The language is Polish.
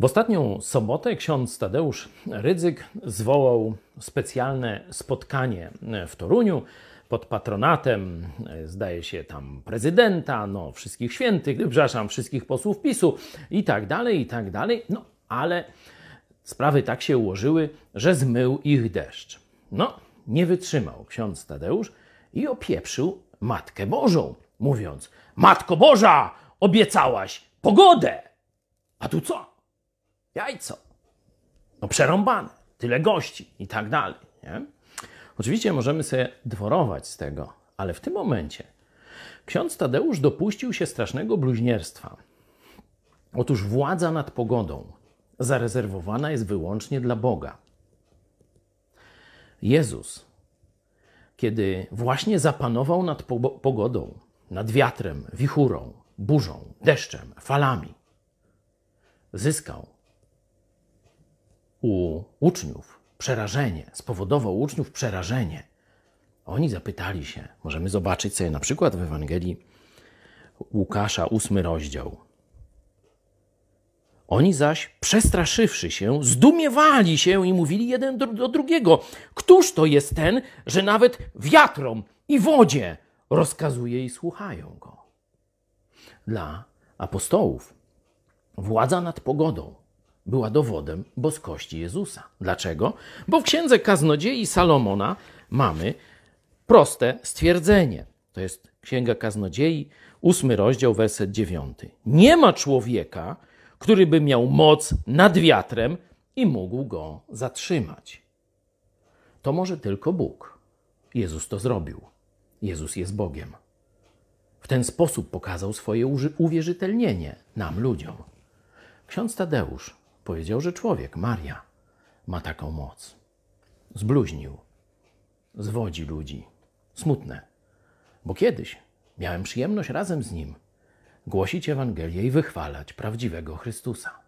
W ostatnią sobotę ksiądz Tadeusz Rydzyk zwołał specjalne spotkanie w Toruniu pod patronatem, zdaje się tam prezydenta, no wszystkich świętych, przepraszam, wszystkich posłów PiSu i tak dalej, i tak dalej. No ale sprawy tak się ułożyły, że zmył ich deszcz. No, nie wytrzymał ksiądz Tadeusz i opieprzył Matkę Bożą, mówiąc: Matko Boża, obiecałaś pogodę! A tu co? Jajco. No przerąbane, tyle gości i tak dalej. Nie? Oczywiście możemy sobie dworować z tego, ale w tym momencie ksiądz Tadeusz dopuścił się strasznego bluźnierstwa. Otóż władza nad pogodą zarezerwowana jest wyłącznie dla Boga. Jezus, kiedy właśnie zapanował nad pogodą, nad wiatrem, wichurą, burzą, deszczem, falami, zyskał u uczniów przerażenie, spowodował uczniów przerażenie. Oni zapytali się, możemy zobaczyć sobie na przykład w Ewangelii Łukasza, ósmy rozdział. Oni zaś, przestraszywszy się, zdumiewali się i mówili jeden do drugiego: Któż to jest ten, że nawet wiatrom i wodzie rozkazuje i słuchają go? Dla apostołów władza nad pogodą była dowodem boskości Jezusa. Dlaczego? Bo w księdze kaznodziei Salomona mamy proste stwierdzenie. To jest księga kaznodziei, ósmy rozdział, werset dziewiąty. Nie ma człowieka, który by miał moc nad wiatrem i mógł go zatrzymać. To może tylko Bóg. Jezus to zrobił. Jezus jest Bogiem. W ten sposób pokazał swoje uwierzytelnienie nam, ludziom. Ksiądz Tadeusz powiedział, że człowiek, Maria, ma taką moc. Zbluźnił, zwodzi ludzi. Smutne, bo kiedyś miałem przyjemność razem z nim głosić Ewangelię i wychwalać prawdziwego Chrystusa.